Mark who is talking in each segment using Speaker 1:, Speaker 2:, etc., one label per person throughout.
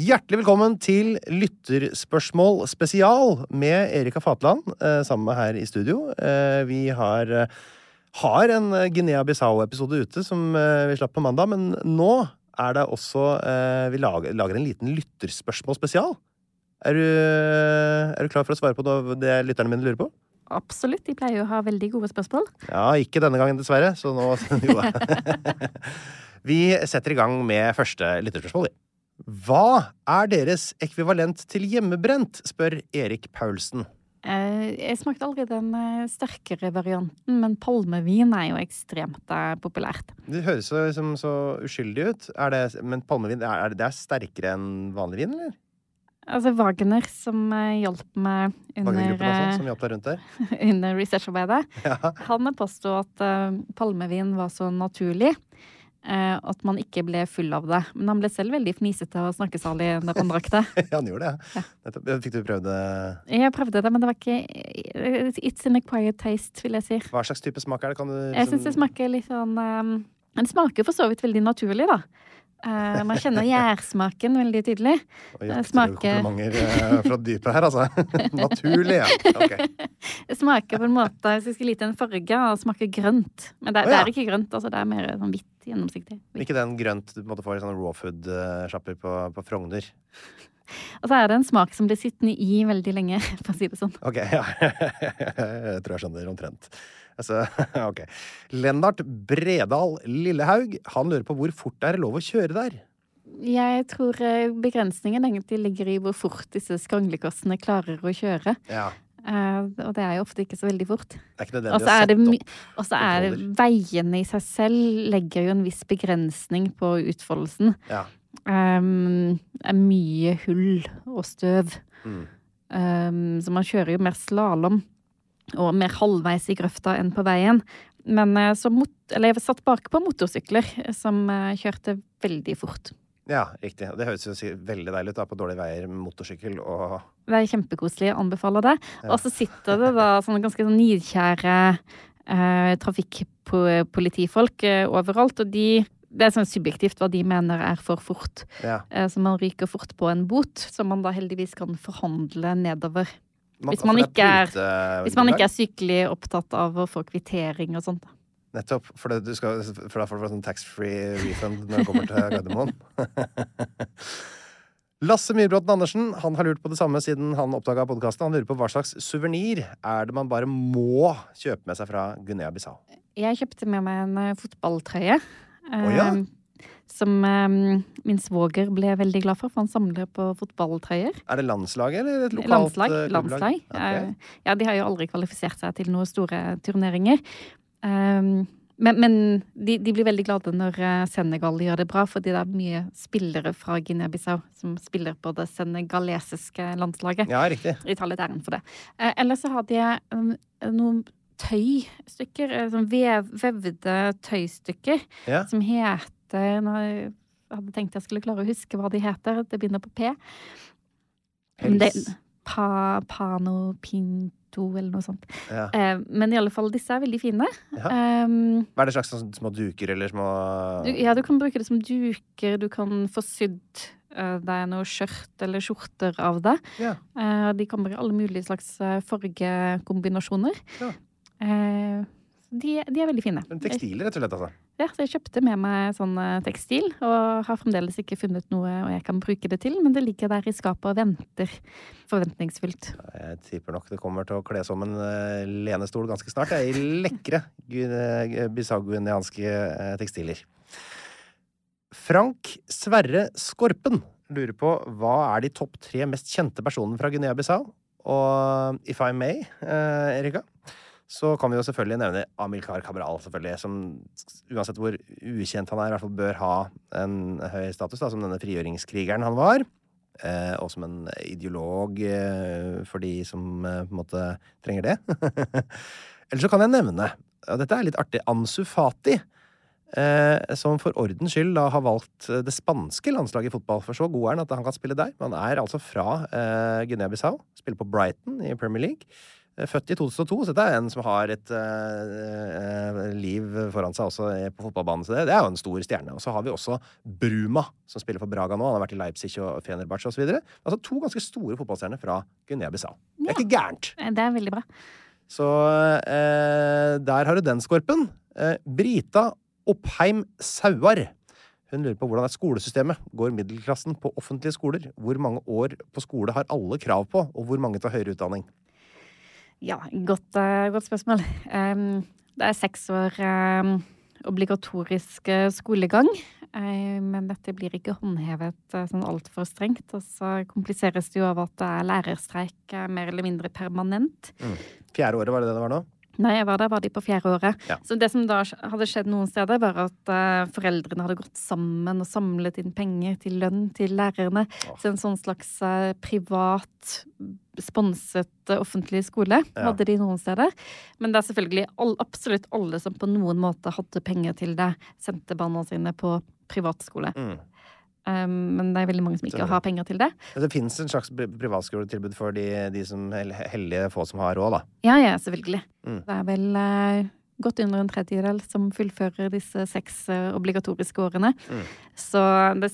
Speaker 1: Hjertelig velkommen til Lytterspørsmål spesial med Erika Fatland eh, sammen med her i studio. Eh, vi har, eh, har en Guinea Bissau-episode ute som vi slapp på mandag, men nå er det også Vi lager, lager en liten lytterspørsmål spesial. Er du, er du klar for å svare på det, det lytterne mine lurer på?
Speaker 2: Absolutt. De pleier jo å ha veldig gode spørsmål.
Speaker 1: Ja, ikke denne gangen, dessverre. Så nå jo. Vi setter i gang med første lytterspørsmål. Hva er deres ekvivalent til hjemmebrent, spør Erik Paulsen.
Speaker 2: Eh, Jeg smakte aldri den eh, sterkere varianten, men palmevin er jo ekstremt eh, populært.
Speaker 1: Det høres så, liksom, så uskyldig ut. Er det, men palmevin er, er det er sterkere enn vanlig vin, eller?
Speaker 2: Altså Wagner, som eh, hjalp meg under,
Speaker 1: også,
Speaker 2: eh,
Speaker 1: hjalp rundt der?
Speaker 2: under researcharbeidet,
Speaker 1: Ja.
Speaker 2: han påstod at uh, palmevin var så naturlig. At man ikke ble full av det. Men han ble selv veldig fnisete og snakkesalig når han drakk det.
Speaker 1: Han gjorde det. Ja. Fikk du prøvd det?
Speaker 2: Jeg prøvde det, men det var ikke It's an acquired taste, vil jeg si.
Speaker 1: Hva slags type smak er det? Kan du,
Speaker 2: Jeg syns det smaker litt sånn um, Den smaker for så vidt veldig naturlig, da. Eh, man kjenner gjærsmaken veldig tydelig.
Speaker 1: Og du
Speaker 2: smaker-
Speaker 1: komplimenter eh, fra dypet her, altså. Naturlig, ja. Okay.
Speaker 2: Det smaker på en måte Hvis jeg skulle gitt en farge, det smaker grønt. Men det,
Speaker 1: Å,
Speaker 2: det er ikke grønt. altså Det er mer sånn hvitt, gjennomsiktig. Hvitt.
Speaker 1: Ikke den grønt du måtte få i sånne raw food-sjapper på, på Frogner.
Speaker 2: Og så er det en smak som blir sittende i veldig lenge, for å si det sånn.
Speaker 1: Ok, ja. Jeg tror jeg skjønner omtrent. Altså, ok. Lennart Bredal Lillehaug, han lurer på hvor fort det er lov å kjøre der.
Speaker 2: Jeg tror eh, begrensningen egentlig ligger i hvor fort disse skranglekassene klarer å kjøre.
Speaker 1: Ja.
Speaker 2: Uh, og det er jo ofte ikke så veldig fort. Og så er er veiene i seg selv legger jo en viss begrensning på utfoldelsen.
Speaker 1: Ja.
Speaker 2: Um, det er mye hull og støv.
Speaker 1: Mm.
Speaker 2: Um, så man kjører jo mer slalåm og mer halvveis i grøfta enn på veien. Men så som mot, eller jeg satt bak på motorsykler som eh, kjørte veldig fort.
Speaker 1: Ja, riktig. Det høres jo veldig deilig ut da, på dårlige veier med motorsykkel og
Speaker 2: Det er kjempekoselig, jeg anbefaler det.
Speaker 1: Ja.
Speaker 2: Og så sitter det da sånne ganske sånn nidkjære eh, trafikkpolitifolk eh, overalt, og de det er sånn subjektivt hva de mener er for fort.
Speaker 1: Ja.
Speaker 2: Eh, Så man ryker fort på en bot, som man da heldigvis kan forhandle nedover.
Speaker 1: Man-
Speaker 2: Hvis man
Speaker 1: altså,
Speaker 2: ikke er-
Speaker 1: prute-
Speaker 2: Hvis man ikke er sykelig opptatt av å få kvittering og sånt.
Speaker 1: Nettopp. For, det, du skal, for da får du sånn tax-free refund når du kommer til Gardermoen. Lasse Myrbråten Andersen han har lurt på det samme siden han oppdaga podkasten. Han lurer på hva slags suvenir er det man bare må kjøpe med seg fra Guinea-Bissau.
Speaker 2: Jeg kjøpte med meg en eh, fotballtrøye.
Speaker 1: Oh, ja?
Speaker 2: Som eh, min svoger ble veldig glad for, for han samler på fotballtrøyer.
Speaker 1: Er det landslaget eller et lokalt
Speaker 2: Landslag.
Speaker 1: eh,
Speaker 2: landslag.
Speaker 1: Okay.
Speaker 2: Eh, Ja, de har jo aldri kvalifisert seg til noen store turneringer. Um, Men, men de, de blir veldig glade når eh, Senegal gjør det bra, fordi det er mye spillere fra Guinea-Bissau som spiller på det senegalesiske landslaget.
Speaker 1: Ja, riktig.
Speaker 2: Italia er æren for det. Eh, Eller så har de um, noen tøystykker, sånn vev, vevde tøystykker,
Speaker 1: Ja.
Speaker 2: som heter nå, Jeg hadde tenkt jeg skulle klare å huske hva de heter. Det begynner på P. Det, pa, pano pinto, eller noe sånt.
Speaker 1: Ja.
Speaker 2: Eh, men i alle fall, disse er veldig fine.
Speaker 1: Ja.
Speaker 2: Um,
Speaker 1: Hva er det slags sånn små duker eller små
Speaker 2: du, ja, du kan bruke det som duker, du kan få sydd uh, deg noe skjørt eller skjorter av det.
Speaker 1: Ja.
Speaker 2: Eh, de kommer i alle mulige slags eh, fargekombinasjoner.
Speaker 1: Ja.
Speaker 2: Eh, de, de er veldig fine.
Speaker 1: Men Tekstiler, rett og slett, altså.
Speaker 2: Ja, så jeg kjøpte med meg sånn eh, tekstil, og har fremdeles ikke funnet noe og jeg kan bruke det til, men det ligger der i skapet og venter forventningsfullt.
Speaker 1: Jeg tipper nok det kommer til å kle som en uh, lenestol ganske snart. Jeg, I lekre bisagunianske eh, tekstiler. Frank Sverre Skorpen lurer på hva er de topp tre mest kjente personene fra Guinea-Bissau? Og if I may, eh, Erika, så kan vi jo selvfølgelig nevne Amilcar Cabral, selvfølgelig, som uansett hvor ukjent han er, i hvert fall bør ha en høy status, da, som denne frigjøringskrigeren han var. Eh, og som en ideolog eh, for de som eh, på en måte trenger det. Eller så kan jeg nevne, og dette er litt artig, Ansu Fati. Eh, som for ordens skyld da har valgt eh, det spanske landslaget i fotball. For så god er han at han kan spille der. Han er altså fra eh, Guinea-Bissau. Spiller på Brighton i Premier League. Eh, Født i 2002, så dette er en som har et uh, liv foran seg også på fotballbanen. Så det, det er jo en stor stjerne. Og så har vi også Bruma, som spiller for Braga nå. Han har vært i Leipzig og Fenerbahçe osv. Altså to ganske store fotballstjerner fra Guinea-Bissau. Det er ikke gærent.
Speaker 2: Det er veldig bra.
Speaker 1: Så uh, der har du den, Skorpen. Uh, Brita Oppheim Sauar. Hun lurer på hvordan er skolesystemet. Går middelklassen på offentlige skoler? Hvor mange år på skole har alle krav på, og hvor mange tar høyere utdanning?
Speaker 2: Ja, godt, eh, godt spørsmål. Um, det er seks år um, obligatorisk eh, skolegang. men dette blir ikke håndhevet eh, sånn altfor strengt. Og så kompliseres det jo av at det er lærerstreik mer eller mindre permanent.
Speaker 1: Fjerde året, var det det det var nå?
Speaker 2: Nei, jeg var der, var de på fjerde året.
Speaker 1: Ja.
Speaker 2: Så det som da hadde skjedd noen steder, var at foreldrene hadde gått sammen og samlet inn penger til lønn til lærerne. Så en sånn slags privat, sponset eh, offentlig skole
Speaker 1: Ja.
Speaker 2: hadde de noen steder. Men det er selvfølgelig all, absolutt alle som på noen måte hadde penger til det, sendte barna sine på privatskole.
Speaker 1: Mm.
Speaker 2: Um, men det er veldig mange som ikke har penger til det.
Speaker 1: Det fins en slags pri- privatskoletilbud for de, de som hel- heldige få som har råd, da.
Speaker 2: Ja, ja, selvfølgelig.
Speaker 1: Mm.
Speaker 2: Det er vel uh, godt under en tredjedel som fullfører disse seks eh, obligatoriske årene.
Speaker 1: Mm.
Speaker 2: Så det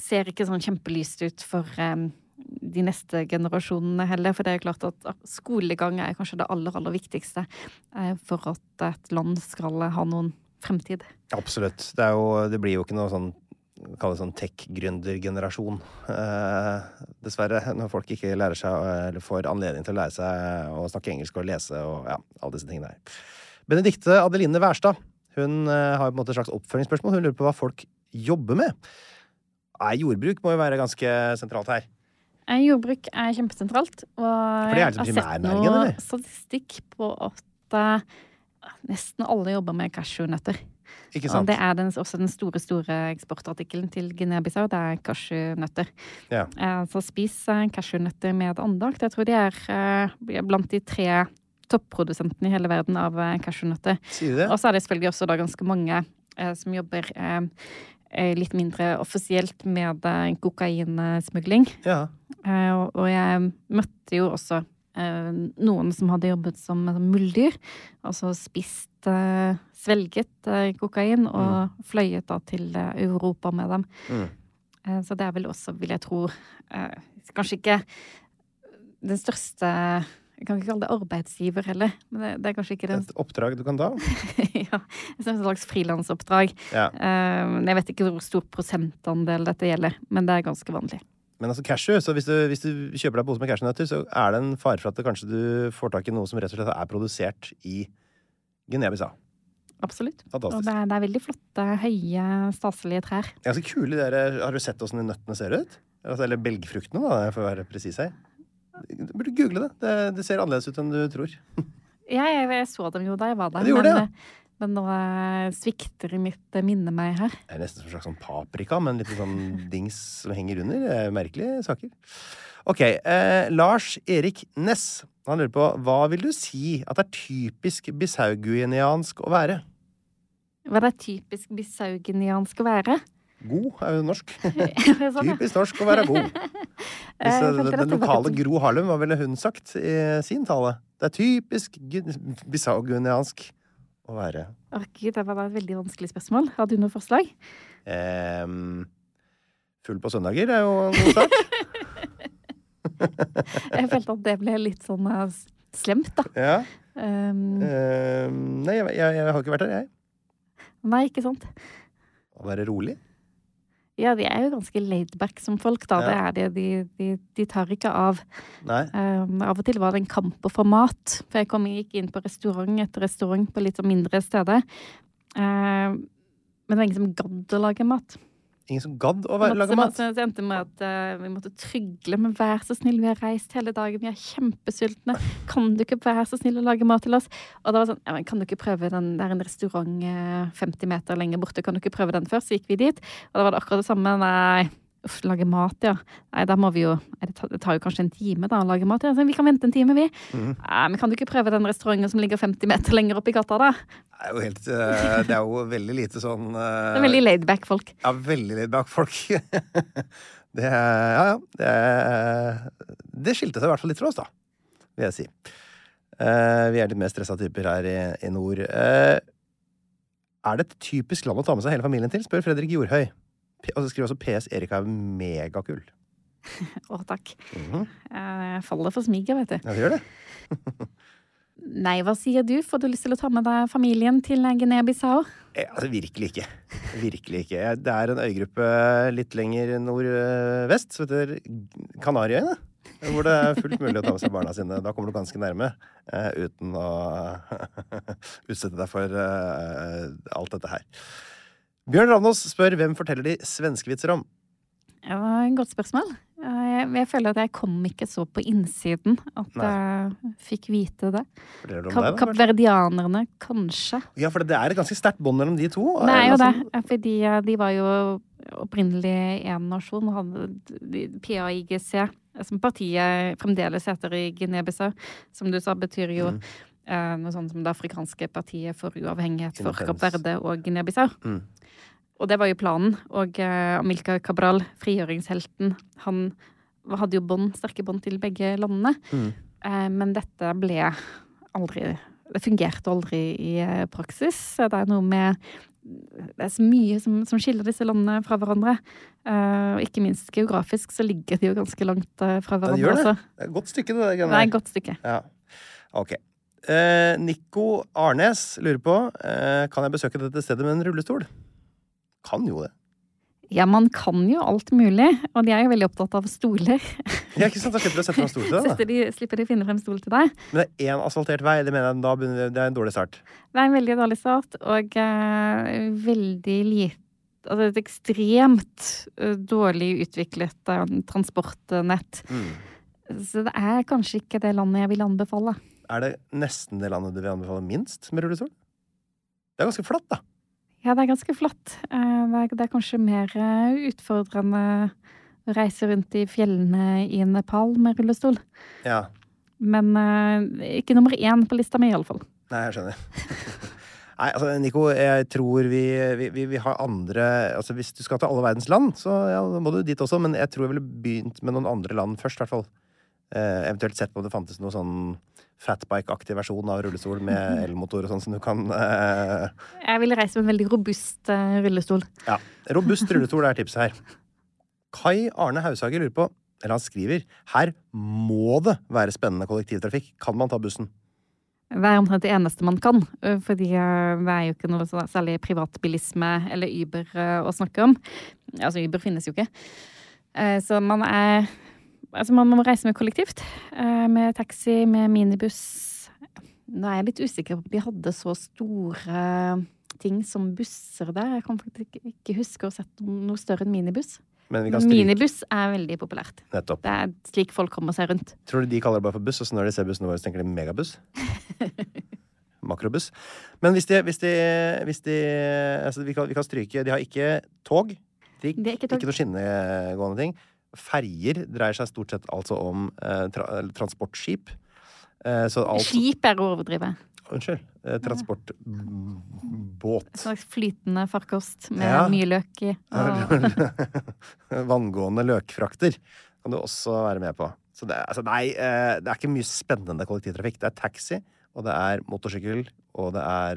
Speaker 2: ser ikke sånn kjempelyst ut for eh, de neste generasjonene heller. For det er klart at skolegang er kanskje det aller, aller viktigste eh, for at et land skal ha noen fremtid.
Speaker 1: Absolutt. Det, jo, det blir jo ikke noe sånn Kalles sånn tech-gründergenerasjon. Eh, dessverre. Når folk ikke lærer seg, eller får anledning til å lære seg å snakke engelsk og lese og ja, alle disse tingene der. Benedikte Adeline Wærstad hun eh, har på en måte et slags oppfølgingsspørsmål. Hun lurer på hva folk jobber med. Nei, jordbruk må jo være ganske sentralt her.
Speaker 2: Eh, Jordbruk er kjempesentralt. Og
Speaker 1: For det er liksom
Speaker 2: jeg har sett noe statistikk på at uh, nesten alle jobber med cashewnøtter.
Speaker 1: Ikke
Speaker 2: Og det er den, også den store store eksportartikkelen til Guinea-Bissau. Det er cashewnøtter.
Speaker 1: Ja.
Speaker 2: Uh, Så spis uh, cashewnøtter med andakt. Jeg tror de er blant de tre topprodusentene i hele verden av cashewnøtter. Og så er det selvfølgelig også da ganske mange som jobber litt mindre offisielt med eh, kokainsmugling.
Speaker 1: Ja.
Speaker 2: Eh, og, og jeg møtte jo også eh, noen som hadde jobbet som, muldyr. Altså spist, eh, svelget eh, kokain og fløyet da til eh, Europa med dem.
Speaker 1: Mm.
Speaker 2: Eh, så det er vel også, vil jeg tro, eh, kanskje ikke den største jeg kan ikke kalle det arbeidsgiver heller, men det, det er kanskje ikke den
Speaker 1: Et oppdrag du kan ta?
Speaker 2: ja, et slags frilansoppdrag.
Speaker 1: Ja.
Speaker 2: Eh, jeg vet ikke hvor stor prosentandel dette gjelder, men det er ganske vanlig.
Speaker 1: Men altså cashew, så hvis du, hvis du kjøper deg pose med cashewnøtter, så er det en fare for at det kanskje du får tak i noe som rett og slett er produsert i Guinea-Bissau.
Speaker 2: Absolutt. Og det er, det er veldig flotte, høye, staselige trær.
Speaker 1: Ganske kule de der Har du sett åssen de nøttene ser ut? Altså, eller belgfruktene, da, for å være presis her. Du burde google det. det. Det ser annerledes ut enn du tror.
Speaker 2: Ja, jeg, jeg så dem jo da jeg var der.
Speaker 1: Ja,
Speaker 2: men,
Speaker 1: det,
Speaker 2: Men nå eh, svikter mitt minne meg her.
Speaker 1: Det er nesten som en slags sånn paprika, med en liten sånn dings som henger under. Det er Merkelige saker. Ok, eh, Lars Erik Ness. Han lurer på hva vil du si at er typisk bisauguineansk å være?
Speaker 2: Hva det er typisk bisaugeniansk å være?
Speaker 1: God er jo norsk.
Speaker 2: Sånn.
Speaker 1: Typisk norsk å være god. Hvis,
Speaker 2: Eh,
Speaker 1: den, lokale Gro Harlem, hva ville hun sagt i sin tale? Det er typisk gu- bisauguineansk å være.
Speaker 2: Å, Gud, det var da et veldig vanskelig spørsmål. Hadde du noe forslag?
Speaker 1: Um, full på søndager er jo en god start.
Speaker 2: Jeg følte at det ble litt sånn eh, slemt, da.
Speaker 1: Ja.
Speaker 2: Um,
Speaker 1: um, nei, jeg, jeg, jeg har ikke vært der, jeg.
Speaker 2: nei, ikke sant?
Speaker 1: Å være rolig.
Speaker 2: Ja, de er jo ganske laidback som folk, da.
Speaker 1: Ja.
Speaker 2: Det er. De, de, de tar ikke av.
Speaker 1: Nei.
Speaker 2: Um, av og til var det en kamp å få mat. For jeg kom, gikk inn på restaurant etter restaurant på litt sånn mindre steder. Um, men det var ingen som gadd å lage mat.
Speaker 1: Ingen som gadd å være, lage mat.
Speaker 2: Det endte med at uh, vi måtte trygle. Men vær så snill, vi har reist hele dagen, vi er kjempesultne. Kan du ikke være så snill å lage mat til oss? Og da var sånn, ja, men kan du ikke prøve den, det er en restaurant eh, 50 meter lenger borte, kan du ikke prøve den først? Så gikk vi dit, og da var det akkurat det samme. Nei, uff, lage mat, ja. Nei, da må vi jo, det tar, jo kanskje en time da å lage mat. Ja, så vi kan vente en time, vi.
Speaker 1: Mm.
Speaker 2: Nei, men kan du ikke prøve den restauranten som ligger 50 meter lenger opp i gata da?
Speaker 1: Det er jo, helt, eh, det er jo veldig lite sånn
Speaker 2: Det er veldig laidback folk.
Speaker 1: Ja, veldig laidback folk. det Ja, ja. Det, det skilte seg i hvert fall litt fra oss, da, vil jeg si. Uh, vi er litt mer stressa typer her i, i nord. Uh, er det et typisk land å ta med seg hele familien til? spør Fredrik Jorhøy. Og så skriver også PS Erika er megakul.
Speaker 2: Å, takk.
Speaker 1: Mhm.
Speaker 2: Jeg faller for smiget, vet du.
Speaker 1: Ja, det gjør det.
Speaker 2: Nei, hva sier du? Får du lyst til å ta med deg familien til Guinea-Bissau?
Speaker 1: Eh, altså, virkelig ikke. Virkelig ikke. Det er en øygruppe litt lenger nordvest som heter Kanariøyene. Hvor det er fullt mulig å ta med seg barna sine. Da kommer du ganske nærme eh, uten å utsette deg for alt dette her. Bjørn Ravnås spør hvem forteller de svenskevitser om?
Speaker 2: Det var et godt spørsmål. Jeg, jeg føler at jeg kom ikke så på innsiden at
Speaker 1: Nei.
Speaker 2: jeg fikk vite det.
Speaker 1: Kappverdianerne?
Speaker 2: Kappverdianerne, kanskje.
Speaker 1: Ja, for det er et ganske sterkt bånd mellom de to.
Speaker 2: Det er jo det. Fordi de var jo opprinnelig én nasjon. hadde PAIGC, som partiet fremdeles heter i Guinea-Bissau, som du sa, betyr jo
Speaker 1: Mm.
Speaker 2: Eh, noe sånt som det afrikanske partiet for uavhengighet for Kapp Verde og Guinea-Bissau.
Speaker 1: Mm.
Speaker 2: Og det var jo planen. Og eh, Amilcar Cabral, frigjøringshelten, han hadde jo bond, sterke bånd til begge landene.
Speaker 1: Mm.
Speaker 2: Eh, men dette ble aldri Det fungerte aldri i praksis. Det er noe med Det er så mye som, som skiller disse landene fra hverandre. Uh, ikke minst geografisk så ligger de jo ganske langt uh, fra
Speaker 1: det gjør det.
Speaker 2: også.
Speaker 1: Det er et godt stykke, det der.
Speaker 2: Det er et godt stykke.
Speaker 1: Ja. Ok. Eh, Nico Arnes lurer på eh, Kan jeg besøke dette stedet med en rullestol. Kan jo det.
Speaker 2: Ja, man kan jo alt mulig, og de er jo veldig opptatt av stoler.
Speaker 1: Ja, ikke sant? Da slipper å sette frem stol til deg.
Speaker 2: de, slipper de å finne frem stol til deg.
Speaker 1: Men det er én asfaltert vei. Det mener jeg da begynner det er en dårlig start.
Speaker 2: Det er en veldig dårlig start, og eh, veldig lite Altså et ekstremt eh, dårlig utviklet eh, transportnett.
Speaker 1: Mm.
Speaker 2: Så det er kanskje ikke det landet jeg vil anbefale.
Speaker 1: Er det nesten det landet du vil anbefale minst med rullestol? Det er ganske flatt, da.
Speaker 2: Ja, det er ganske flott. Eh, Det er, er kanskje mer eh, utfordrende å reise rundt i fjellene i Nepal med rullestol.
Speaker 1: Ja.
Speaker 2: Men eh, ikke nummer én på lista mi, iallfall.
Speaker 1: Nei, jeg skjønner. Nei, altså, Nico, jeg tror vi, vi, vi, vi har andre Altså, hvis du skal til alle verdens land, så ja, må du dit også, men jeg tror jeg ville begynt med noen andre land først, i hvert fall. Eh, eventuelt sett på om det fantes noe sånn fatbike-aktig versjon av rullestol med elmotor og sånn som du kan eh,
Speaker 2: Jeg ville reist med en veldig robust eh, rullestol.
Speaker 1: Ja. Robust rullestol er tipset her. Kai Arne Haushager lurer på, eller han skriver, her må det være spennende kollektivtrafikk. Kan man ta bussen?
Speaker 2: Det er omtrent det eneste man kan, for fordi det er jo ikke noe så- særlig privatbilisme eller Uber å snakke om. Altså, Uber finnes jo ikke. Eh, Så man er Altså, man må reise med kollektivt. eh, Med taxi, med minibuss. Nå er jeg litt usikker på om de hadde så store ting som busser der. Jeg kan faktisk ikke- huske å ha sett noe større enn minibuss.
Speaker 1: Men vi kan
Speaker 2: Minibuss er veldig populært.
Speaker 1: nettopp.
Speaker 2: Det er slik folk kommer seg rundt.
Speaker 1: Tror du de kaller det bare for buss, og så når de ser bussene våre, så tenker de megabuss? makrobuss. Men hvis de, hvis de, hvis de altså vi, kan, vi kan stryke De har ikke tog, trikk,
Speaker 2: ikke, er ikke tog.
Speaker 1: noe skinnegående ting. Ferjer dreier seg stort sett altså om eh, tra, transportskip. Eh, så alt
Speaker 2: Skip er å overdrive.
Speaker 1: Unnskyld. Eh, Transportbåt.
Speaker 2: En slags flytende farkost med
Speaker 1: Ja.
Speaker 2: mye løk i. Og
Speaker 1: Vanngående løkfrakter kan du også være med på. Så det, altså, nei, det er ikke mye spennende kollektivtrafikk. Det er taxi, og det er motorsykkel, og det er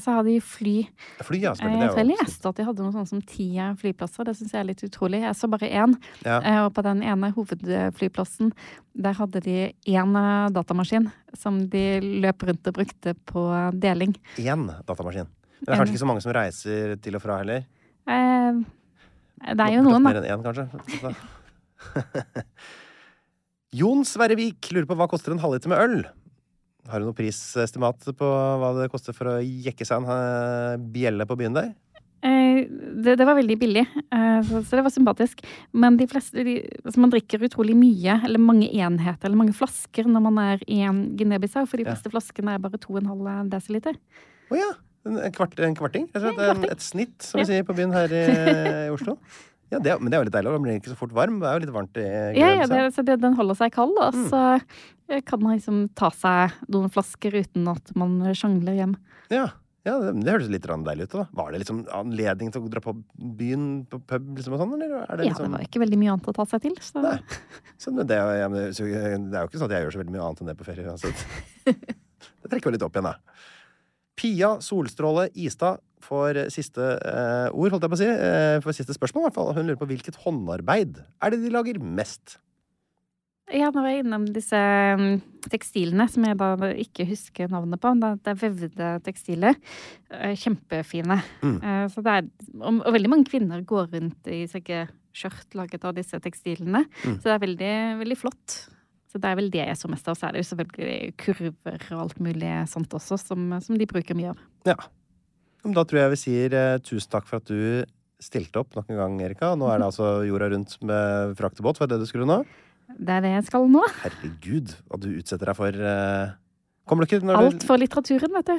Speaker 2: så har de fly.
Speaker 1: fly. Ja,
Speaker 2: Eh. Jeg tror jeg leste at de hadde noe sånt som ti flyplasser. Det syns jeg er litt utrolig. Jeg så bare én.
Speaker 1: Ja.
Speaker 2: Eh, Og på den ene hovedflyplassen, der hadde de én eh, datamaskin som de løp rundt og brukte på deling.
Speaker 1: Én datamaskin. Det er kanskje ikke så mange som reiser til og fra heller.
Speaker 2: Eh, Det er jo
Speaker 1: noen,
Speaker 2: noen,
Speaker 1: Mer enn én, kanskje. Jon Sverrevik lurer på hva koster en halvliter med øl? Har du noe prisestimat på hva det koster for å jekke seg en eh, bjelle på byen der?
Speaker 2: Eh, Det, det var veldig billig, eh, så så det var sympatisk. Men de fleste de, altså Man drikker utrolig mye, eller mange enheter, eller mange flasker når man er i en Guinea-Bissau, for de
Speaker 1: Ja.
Speaker 2: fleste flaskene er bare 2,5 dl.
Speaker 1: Å ja! En, en, kvart, en kvarting?
Speaker 2: Altså. En
Speaker 1: En,
Speaker 2: kvarting.
Speaker 1: et snitt, som vi sier på byen her i, i Oslo. Ja, det, Men det er jo litt deilig. Den blir ikke så fort varm. Det er jo litt varmt i
Speaker 2: Ja, ja, det, så det, den holder seg kald, og
Speaker 1: Mm.
Speaker 2: så eh, kan man liksom ta seg noen flasker uten at man sjangler hjem.
Speaker 1: Ja, ja det, det høres litt deilig ut. da Var det liksom anledning til å dra på byen, på pub liksom og sånn, eller? Er det
Speaker 2: Ja,
Speaker 1: liksom
Speaker 2: det var ikke veldig mye annet å ta seg til. Så.
Speaker 1: Nei. Så det, det, er- ja, det, er jo ikke sånn at jeg gjør så veldig mye annet enn det på ferie uansett. Det trekker vi litt opp igjen, da. Pia Solstråle Istad får siste eh, ord, holdt jeg på å si. Eh, for siste spørsmål, i hvert fall. Hun lurer på hvilket håndarbeid er det de lager mest?
Speaker 2: Ja, nå var jeg innom disse mm, tekstilene som jeg da ikke husker navnet på. Det, er vevde tekstiler. Eh, Kjempefine.
Speaker 1: Mm.
Speaker 2: Eh, Så det er, og veldig mange kvinner går rundt i slike skjørt laget av disse tekstilene.
Speaker 1: Mm.
Speaker 2: Så det er veldig, veldig flott. Så det er vel det jeg så mest av. Så er det jo selvfølgelig kurver og alt mulig sånt også, som, som de bruker mye av.
Speaker 1: Ja. Da tror jeg vi sier eh, tusen takk for at du stilte opp nok en gang, Erika. Nå er det altså jorda rundt med fraktebåt. Var det det du skulle nå?
Speaker 2: Det er det jeg skal nå.
Speaker 1: Herregud, hva du utsetter deg for. eh. Kommer du ikke når
Speaker 2: Alt for litteraturen, vet du.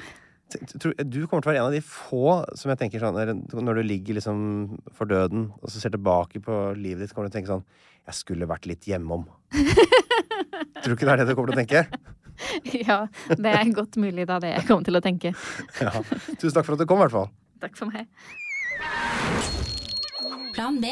Speaker 1: Du kommer til å være en av de få som jeg tenker sånn når- Når du ligger liksom for døden, og så ser tilbake på livet ditt, kommer du til å tenke sånn Jeg skulle vært litt hjemom. tror du ikke det er det du kommer til å tenke?
Speaker 2: Ja, det er godt mulig da det jeg kommer til å tenke.
Speaker 1: Ja. Tusen takk for at du kom, i hvert fall.
Speaker 2: Takk for meg.
Speaker 3: Plan B.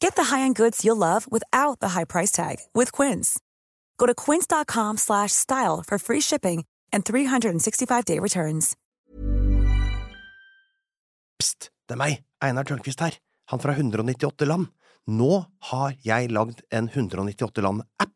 Speaker 4: Get the high-end goods you'll love without the high price tag with Quince. Go to quince.com slash style for free shipping and 365-day returns.
Speaker 1: Pst, det er meg, Einar Tørnquist her. Han fra 198 land. Nå har jeg lagd en 198 land-app,